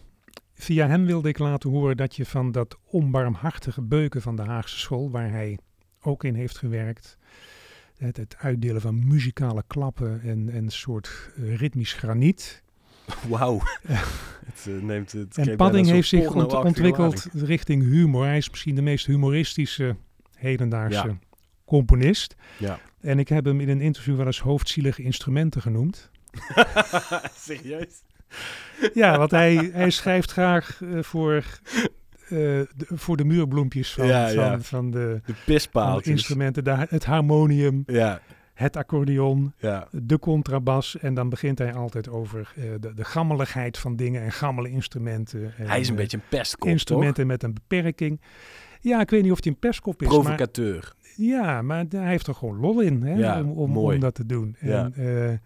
via hem wilde ik laten horen dat je van dat onbarmhartige beuken van de Haagse school, waar hij ook in heeft gewerkt, het, het uitdelen van muzikale klappen en, en een soort ritmisch graniet. Wauw. het eh, neemt het. En Padding heeft zich ont- ontwikkeld richting humor. Hij is misschien de meest humoristische hedendaagse Ja. componist. Ja. En ik heb hem in een interview wel eens hoofdzielige instrumenten genoemd. Serieus? Ja, want hij, hij schrijft graag eh, voor, eh, de, voor de muurbloempjes van, Ja, van, ja. van, de, De van de instrumenten. De, het harmonium, Ja, het accordeon, ja. de contrabas. En dan begint hij altijd over eh, de, de gammeligheid van dingen en gammele instrumenten. En, Hij is een beetje een pestkop, instrumenten met een beperking. Ja, ik weet niet of hij een pestkop is. Maar, Provocateur. ja, maar hij heeft er gewoon lol in hè, om, om, om dat te doen. Ja. En,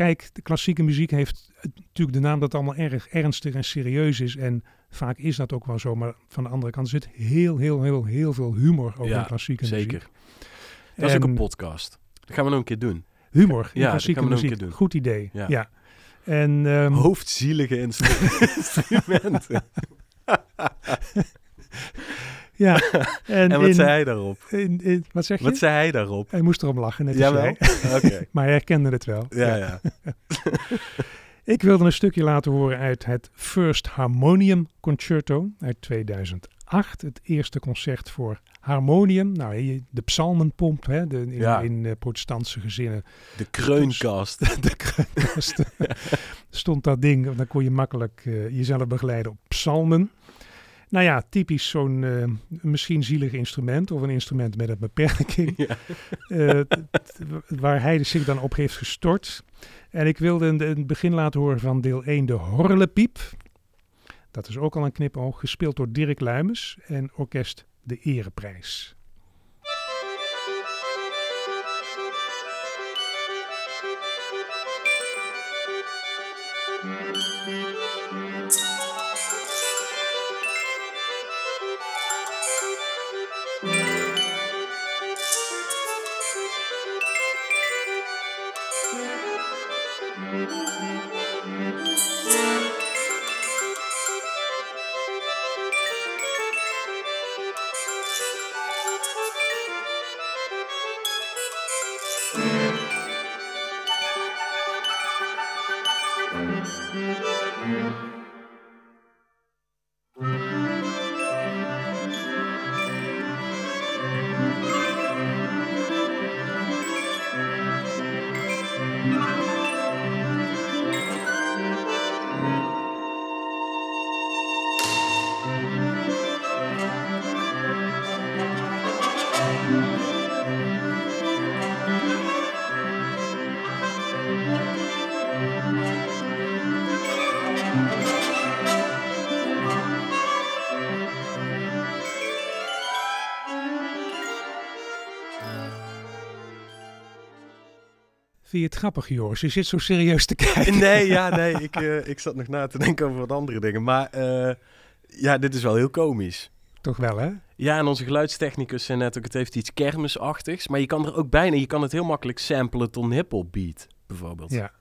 kijk, de klassieke muziek heeft natuurlijk de naam dat het allemaal erg ernstig en serieus is. En vaak is dat ook wel zo. Maar van de andere kant zit heel, heel, heel, heel veel humor over Ja, klassieke muziek. Zeker. Dat is ook En een podcast. Dat gaan we nog een keer doen. Humor Ja, dat klassieke gaan we nog een muziek. keer doen. Goed idee. Ja. Ja. En, ehm, Hoofdzielige instru- instrumenten. ja. En, en wat in- zei hij daarop? in- in- wat zeg je? Wat zei hij daarop? Hij moest erom lachen, net als Jawel? Oké. Maar hij herkende het wel. Ja, ja. Ik wilde een stukje laten horen uit het First Harmonium Concerto uit 2008. Het eerste concert voor harmonium. Nou, de psalmenpomp hè, de, in, Ja. in eh, protestantse gezinnen. De kreunkast. de kruinkast stond dat ding. Dan kon je makkelijk eh, jezelf begeleiden op psalmen. Nou ja, typisch zo'n eh, misschien zielig instrument of een instrument met een beperking. Ja. eh, waar hij zich dan op heeft gestort. En ik wilde in het begin laten horen van deel 1 de Horlepiep. Dat is ook al een knipoog, gespeeld door Dirk Luimers en orkest De Ereprijs. Vind je het grappig, Joris? Je zit zo serieus te kijken. Nee, ja, nee. Ik, eh, ik zat nog na te denken over wat andere dingen. Maar eh, ja, dit is wel heel komisch. Toch wel, hè? Ja, en onze geluidstechnicus zei net ook, het heeft iets kermisachtigs. Maar je kan er ook bijna, je kan het heel makkelijk samplen tot een hip-hop beat, bijvoorbeeld. Ja.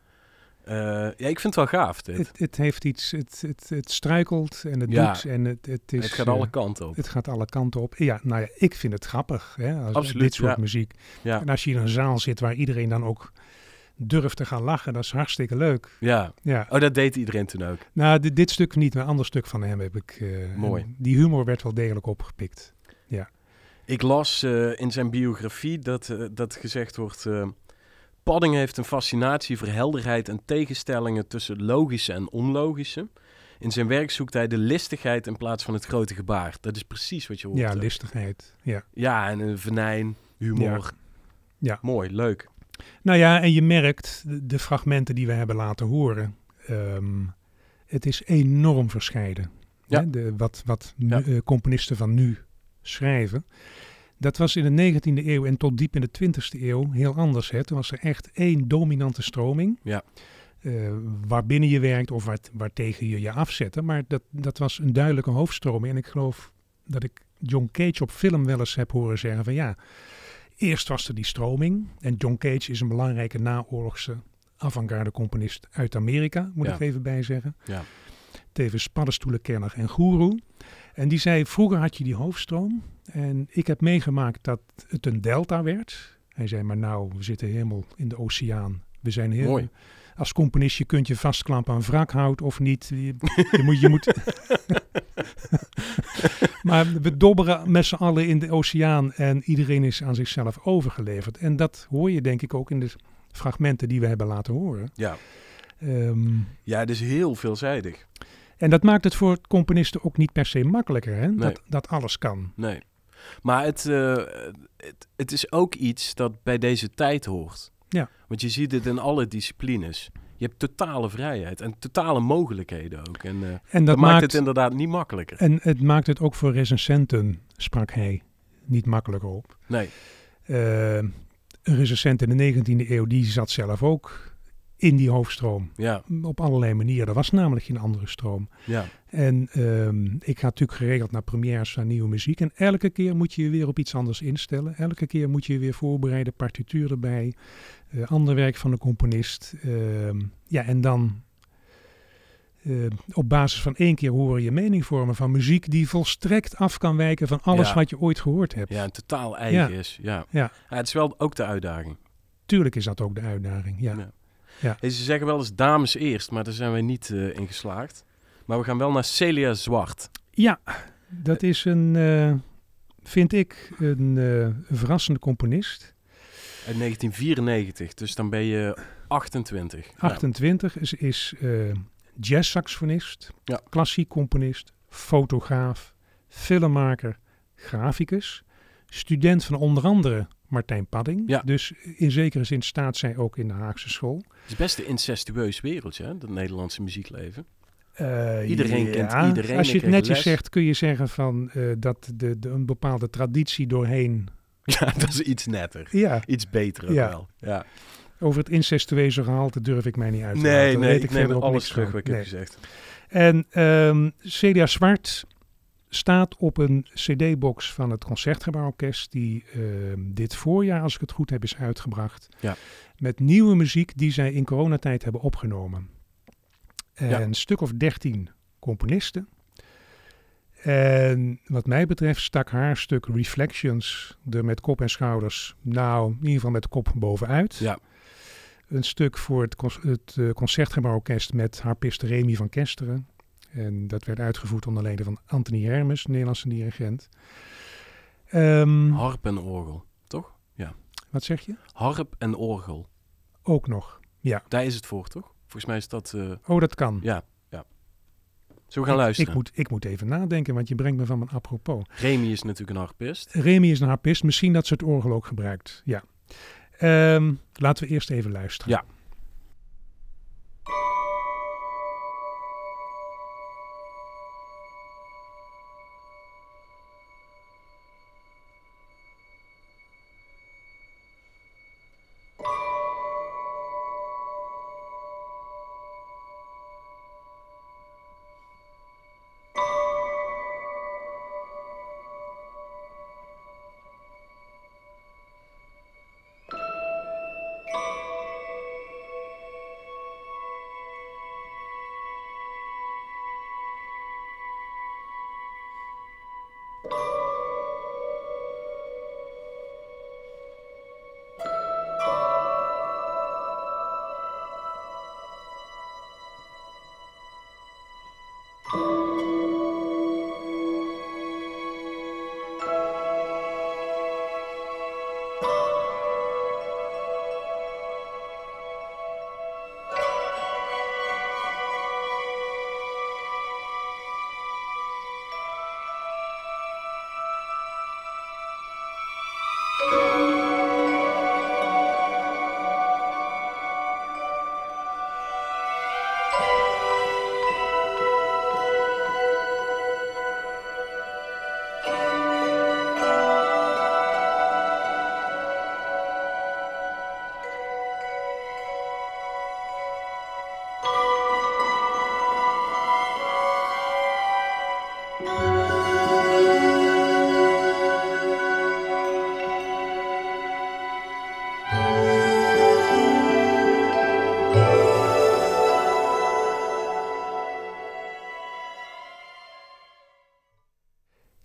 Eh, ja, ik vind het wel gaaf, dit. Het, het heeft iets, het, het, het struikelt en het Ja. doet en het, het is... het gaat alle kanten op. Het gaat alle kanten op. Ja, nou ja, ik vind het grappig. Hè, als Absoluut, dit soort ja. muziek. Ja. En als je in een zaal zit waar iedereen dan ook durf te gaan lachen. Dat is hartstikke leuk. Ja. Ja. Oh, dat deed iedereen toen ook. Nou, dit, dit stuk niet. Een ander stuk van hem heb ik... eh, Mooi. Die humor werd wel degelijk opgepikt. Ik las eh, in zijn biografie dat, eh, dat gezegd wordt... Padding heeft een fascinatie voor helderheid en tegenstellingen tussen logische en onlogische. In zijn werk zoekt hij de listigheid in plaats van het grote gebaar. Dat is precies wat je hoort. Ja, listigheid. Ja. Ja, en een venijn, humor. Ja. Mooi, leuk. Nou ja, en je merkt de, fragmenten die we hebben laten horen. ehm, het is enorm verscheiden. Ja. Hè, de, wat wat Ja. eh, componisten van nu schrijven. Dat was in de 19e eeuw en tot diep in de 20e eeuw heel anders. Hè. Toen was er echt één dominante stroming. Ja. eh, waarbinnen je werkt of waar, waartegen je je afzette. Maar dat, dat was een duidelijke hoofdstroming. En ik geloof dat ik John Cage op film wel eens heb horen zeggen van ja, eerst was er die stroming. En John Cage is een belangrijke naoorlogse avant-garde componist uit Amerika, moet Ja. ik even bij zeggen. Ja. Tevens paddenstoelenkenner en goeroe. En die zei, vroeger had je die hoofdstroom. En ik heb meegemaakt dat het een delta werd. Hij zei, maar nou, we zitten helemaal in de oceaan. We zijn heel... Mooi. Als componist, je kunt je vastklampen aan wrakhout of niet. Je, je moet... Je moet maar we dobberen met z'n allen in de oceaan en iedereen is aan zichzelf overgeleverd. En dat hoor je denk ik ook in de fragmenten die we hebben laten horen. Ja. Ehm, ja, het is heel veelzijdig. en dat maakt het voor componisten ook niet per se makkelijker, hè? Nee. Dat, dat alles kan. Nee. Maar het, eh, het, het is ook iets dat bij deze tijd hoort. Ja. Want je ziet het in alle disciplines. Je hebt totale vrijheid en totale mogelijkheden ook. En eh, En dat, dat, maakt maakt, het inderdaad niet makkelijker. en het maakt het ook voor recensenten, sprak hij, niet makkelijker op. Nee. Eh, een recensent in de 19e eeuw, die zat zelf ook in die hoofdstroom. Ja, Op allerlei manieren. Er was namelijk geen andere stroom. ja, En ehm, ik ga natuurlijk geregeld naar premières van nieuwe muziek. En elke keer moet je je weer op iets anders instellen. Elke keer moet je je weer voorbereiden, partituur erbij. eh, ander werk van de componist. Ehm, ja, en dan eh, op basis van één keer horen je mening vormen van muziek die volstrekt af kan wijken van alles Ja. wat je ooit gehoord hebt. ja, en totaal eigen Ja. is. Ja. Ja. het is wel ook de uitdaging. Tuurlijk is dat ook de uitdaging. Ja. Ja. Hey, ze zeggen wel eens dames eerst, maar daar zijn wij niet eh, in geslaagd. Maar we gaan wel naar Celia Zwart. Ja, dat is een, eh, vind ik, een, eh, verrassende componist. Uit 1994, dus dan ben je 28. Ja. 28 is, is eh jazzsaxofonist, Ja. klassiek componist, fotograaf, filmmaker, graficus, student van onder andere Martijn Padding. Ja. Dus in zekere zin staat zij ook in de Haagse school. Het is best een incestueus wereldje, hè, dat Nederlandse muziekleven. Eh, Iedereen kent iedereen, Als je ik het netjes les. zegt, kun je zeggen van, eh, dat de, de, een bepaalde traditie doorheen... Ja, dat is iets netter. Ja, Iets beter ook Ja. wel. Ja. over het incestueuze gehalte durf ik mij niet uit te Nee, nee, weet ik verder neem alles terug wat ik heb gezegd. En ehm Celia Zwart staat op een cd-box van het Concertgebouworkest... die ehm, dit voorjaar, als ik het goed heb, is uitgebracht. Ja. Met nieuwe muziek die zij in coronatijd hebben opgenomen. En Ja. een stuk of dertien componisten. En wat mij betreft stak haar stuk Reflections er met kop en schouders... nou, in ieder geval met de kop bovenuit. Ja. Een stuk voor het, con- het eh, Concertgebouworkest met harpist Remy van Kesteren. En dat werd uitgevoerd onder leiding van Anthony Hermes, Nederlandse dirigent. Ehm, Harp en orgel, toch? wat zeg je? Harp en orgel. Ook nog. Daar is het voor, toch? Volgens mij is dat... eh, Oh, dat kan. ja, ja. Zullen we gaan Ik- luisteren? Ik moet, ik moet even nadenken, want je brengt me van mijn apropos. Remy is natuurlijk een harpist. Remy is een harpist. Misschien dat ze het orgel ook gebruikt. Ja. Ehm, laten we eerst even luisteren. Ja.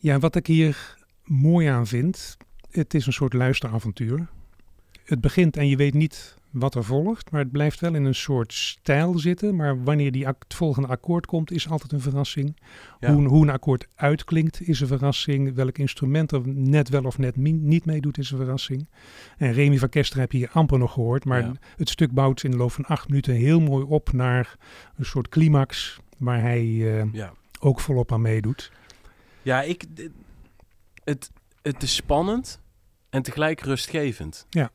Ja, wat ik hier mooi aan vind, het is een soort luisteravontuur. Het begint en je weet niet wat er volgt, maar het blijft wel in een soort stijl zitten. Maar wanneer die het volgende akkoord komt, is altijd een verrassing. Ja. Hoe, hoe een akkoord uitklinkt, is een verrassing. Welk instrument er net wel of net niet meedoet, is een verrassing. En Remy van Kester heb je hier amper nog gehoord, maar Ja. het stuk bouwt in de loop van acht minuten heel mooi op naar een soort climax, waar hij eh, Ja. ook volop aan meedoet. Ja, ik, het, het is spannend en tegelijk rustgevend. Ja.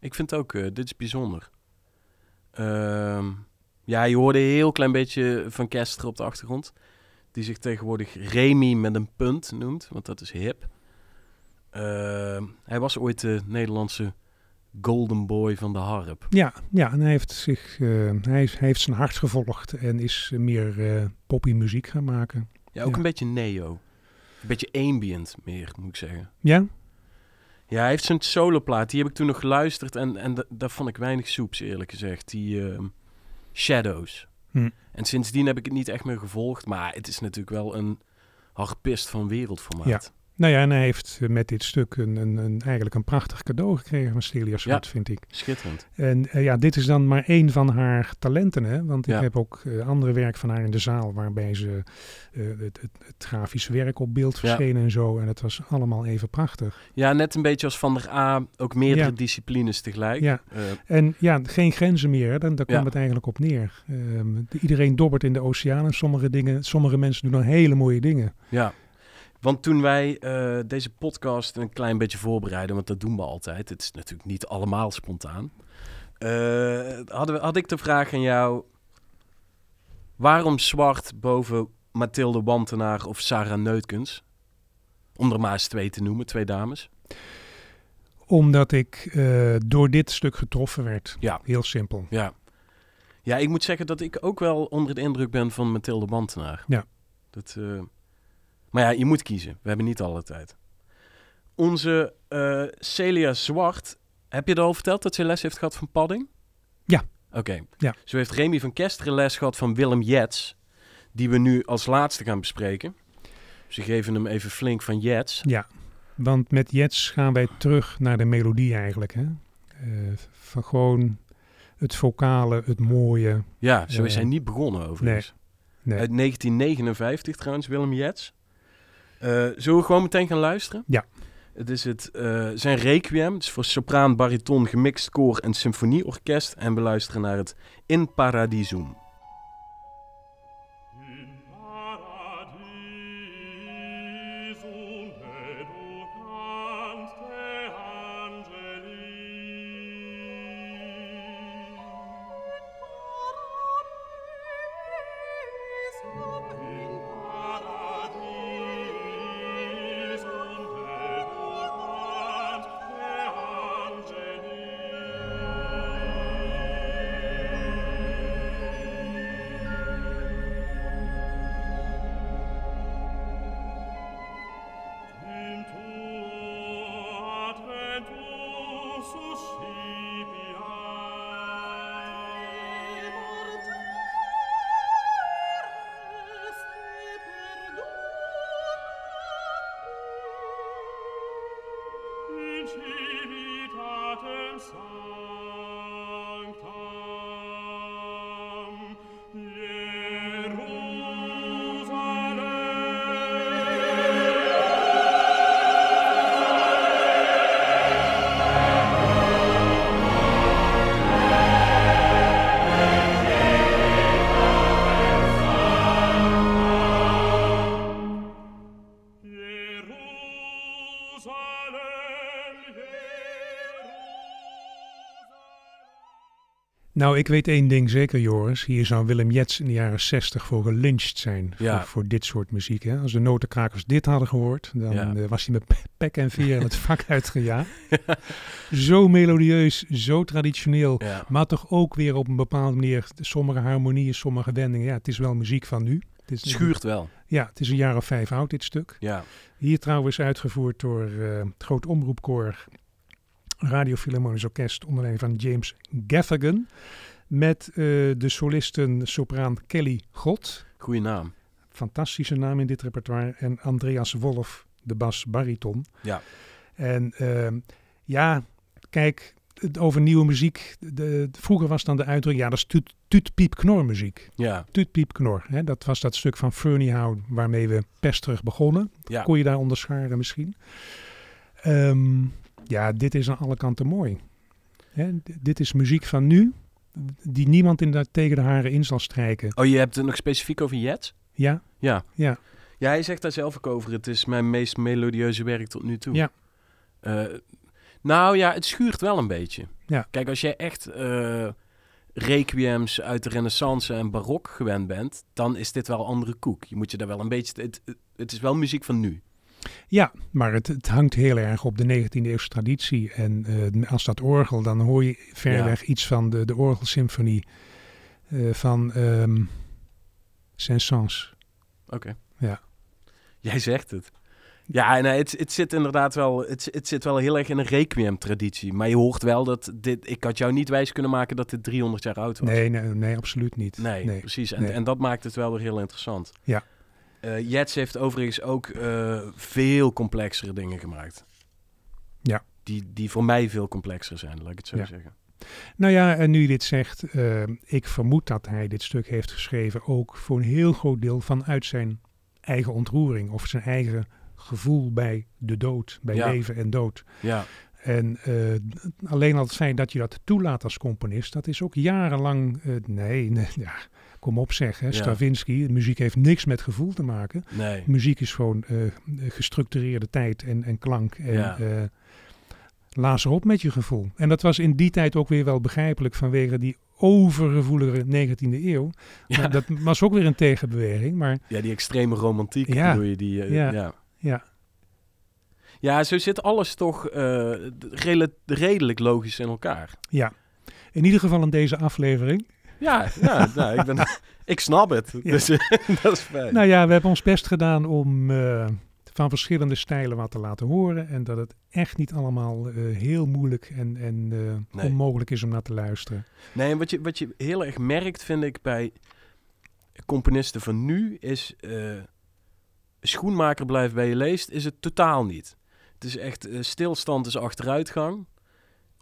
Ik vind ook, eh, dit is bijzonder. Ehm, ja, je hoorde een heel klein beetje van Kester op de achtergrond. Die zich tegenwoordig Remy met een punt noemt, want dat is hip. Ehm, hij was ooit de Nederlandse golden boy van de harp. Ja, ja en hij heeft, zich, eh, hij, hij heeft zijn hart gevolgd en is meer eh poppy muziek gaan maken. Ja, ook Ja. een beetje neo. Een beetje ambient meer, moet ik zeggen. Ja? Ja, hij heeft zijn soloplaat. Die heb ik toen nog geluisterd. En, en da- daar vond ik weinig soeps, eerlijk gezegd. Die ehm, Shadows. Hm. En sindsdien heb ik het niet echt meer gevolgd. Maar het is natuurlijk wel een harpist van wereldformaat. Nou ja, en hij heeft met dit stuk een, een, een, eigenlijk een prachtig cadeau gekregen van Celia Zwart, vind ik. Schitterend. En eh, ja, dit is dan maar één van haar talenten, hè? Want ik heb ook eh, andere werk van haar in de zaal, waarbij ze eh, het, het, het grafische werk op beeld Ja. verschenen en zo. En het was allemaal even prachtig. Ja, net een beetje als Van der A. Ook meerdere disciplines tegelijk. Ja. En ja, geen grenzen meer, hè? Dan, daar kwam Ja. het eigenlijk op neer. Ehm, iedereen dobbert in de oceaan en sommige, dingen, sommige mensen doen dan hele mooie dingen. Ja, want toen wij eh, deze podcast een klein beetje voorbereiden, want dat doen we altijd. Het is natuurlijk niet allemaal spontaan. eh, hadden we, had ik de vraag aan jou: waarom zwart boven Mathilde Wantenaar of Sarah Neutkens? Om er maar eens twee te noemen, twee dames. Omdat ik eh, door dit stuk getroffen werd. Ja. Heel simpel. Ja. Ja, ik moet zeggen dat ik ook wel onder de indruk ben van Mathilde Bantenaar. Ja. Dat, Maar ja, je moet kiezen. We hebben niet alle tijd. Onze eh, Celia Zwart, heb je er al verteld dat ze les heeft gehad van Padding? Ja. Oké. Ja. Zo heeft Remy van Kesteren les gehad van Willem Jets, die we nu als laatste gaan bespreken. Ze geven hem even flink van Jets. Ja, want met Jets gaan wij terug naar de melodie eigenlijk. Hè? Eh, van gewoon het vocale, het mooie. Ja, zo is Eh, hij niet begonnen overigens. Nee. Uit 1959 trouwens, Willem Jets. Eh, zullen we gewoon meteen gaan luisteren? Ja. Het is het, eh, zijn requiem. Het is voor sopraan, bariton, gemixt koor en symfonieorkest. En we luisteren naar het In Paradisum. Nou, ik weet één ding zeker, Joris. Hier zou Willem Jets in de jaren 60 voor geluncht zijn. Ja. Voor, voor dit soort muziek. Hè? Als de notenkrakers dit hadden gehoord, dan Ja. eh, was hij met pe- pek en veer het vak uitgejaagd. Zo melodieus, zo traditioneel. Ja. Maar toch ook weer op een bepaalde manier sommige harmonieën, sommige wendingen. Ja, het is wel muziek van nu. Het is, schuurt wel. Ja, het is een jaar of vijf oud, dit stuk. Ja. Hier trouwens uitgevoerd door eh, het Groot Omroepkoor Radio Philharmonisch Orkest onder leiding van James Gaffigan. Met eh, de solisten sopraan Kelly God. Goeie naam. Fantastische naam in dit repertoire. En Andreas Wolf, de bas bariton. Ja. En ehm, ja, kijk, over nieuwe muziek. De, de- vroeger was dan de uitdrukking, ja, dat is tuut, tuut piep knor muziek. Ja. Tuut piep knor. Hè? Dat was dat stuk van Fernie waarmee we pesterig begonnen. Ja. Kon je daar onderscharen misschien. Ehm, ja, dit is aan alle kanten mooi. Hè, dit is muziek van nu, die niemand inderdaad tegen de haren in zal strijken. Oh, je hebt het nog specifiek over Jet? Ja, Ja. ja, Ja, hij zegt daar zelf ook over. Het is mijn meest melodieuze werk tot nu toe. Ja. Eh, nou ja, het schuurt wel een beetje. Ja. Kijk, als jij echt eh, requiems uit de renaissance en barok gewend bent, dan is dit wel andere koek. Je moet je daar wel een beetje... Het, het is wel muziek van nu. Ja, maar het, het hangt heel erg op de 19e eeuwse traditie. En eh, als dat orgel, dan hoor je ver Ja. weg iets van de, de orgelsymfonie eh, van ehm Saint-Saëns. Oké. Ja. Jij zegt het. Ja, nee, het, het zit inderdaad wel, het, het zit wel heel erg in een requiem-traditie. Maar je hoort wel dat dit, ik had jou niet wijs kunnen maken dat dit 300 jaar oud was. Nee, nee, nee, absoluut niet. Nee, precies. En, nee. en dat maakt het wel weer heel interessant. Ja. Eh Jets heeft overigens ook eh, veel complexere dingen gemaakt. Ja. Die, die voor mij veel complexer zijn, laat ik het zo Ja. zeggen. Nou ja, en nu je dit zegt, eh, ik vermoed dat hij dit stuk heeft geschreven ook voor een heel groot deel vanuit zijn eigen ontroering of zijn eigen gevoel bij de dood, bij Ja. leven en dood. Ja, En alleen al het feit dat je dat toelaat als componist, dat is ook jarenlang, nee, nee, ja, kom op zeg, hè, Ja. Stravinsky, muziek heeft niks met gevoel te maken. nee. Muziek is gewoon eh, gestructureerde tijd en, en klank. En Ja. eh, laat erop met je gevoel. En dat was in die tijd ook weer wel begrijpelijk vanwege die overgevoelige 19e eeuw. Ja, Maar Dat was ook weer een tegenbeweging. Maar ja, die extreme romantiek Ja. bedoel je. Die, eh, Ja. ja. ja, zo zit alles toch eh, redelijk logisch in elkaar. ja. In ieder geval in deze aflevering. Ja, ja nou, ik, ben, ik snap het. Ja. Dus dat is fijn. Nou ja, we hebben ons best gedaan om eh, van verschillende stijlen wat te laten horen. En dat het echt niet allemaal eh, heel moeilijk en, en eh, Nee. onmogelijk is om naar te luisteren. Nee, en wat je, wat je heel erg merkt, vind ik, bij componisten van nu, is schoenmaker blijft bij je leest, is het totaal niet. Het is echt, stilstand is achteruitgang.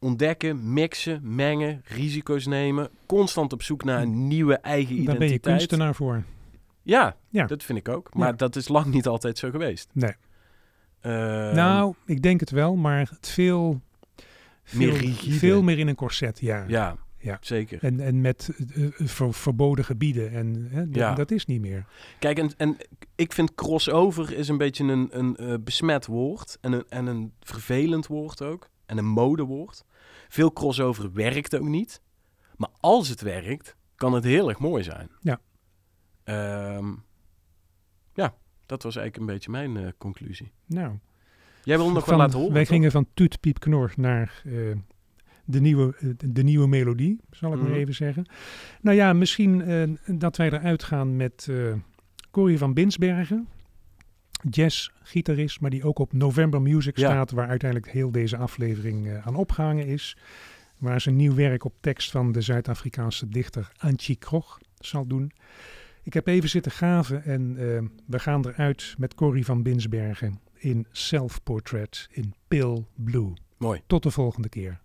Ontdekken, mixen, mengen, risico's nemen. Constant op zoek naar een nieuwe eigen Daar identiteit. ben je kunstenaar voor. Ja, Ja. dat vind ik ook. Maar Ja. dat is lang niet altijd zo geweest. Nee. Ehm, nou, ik denk het wel, maar het veel, veel, Meer rigide. veel meer in een corset, ja. ja, Ja. zeker. En, en met eh, eh, ver- verboden gebieden. En hè, Ja. dat is niet meer. Kijk, en, en ik vind crossover is een beetje een, een eh, besmet woord. En een, en een vervelend woord ook. En een modewoord. Veel crossover werkt ook niet. Maar als het werkt, kan het heel erg mooi zijn. Ja. Ehm, ja, dat was eigenlijk een beetje mijn eh, conclusie. Nou, Jij wil hem nog van- wel laten horen, Wij toch? gingen van Toet Piep Knor naar eh, de, nieuwe, eh, de, nieuwe melodie, zal ik Mhm. maar even zeggen. Nou ja, misschien dat wij eruit gaan met Corrie van Binsbergen. Jazz-gitarist, maar die ook op November Music Ja. staat, waar uiteindelijk heel deze aflevering eh, aan opgehangen is. Waar ze nieuw werk op tekst van de Zuid-Afrikaanse dichter Antje Krog zal doen. Ik heb even zitten gaven en eh, we gaan eruit met Corrie van Binsbergen in Self Portrait in Pale Blue. Mooi. Tot de volgende keer.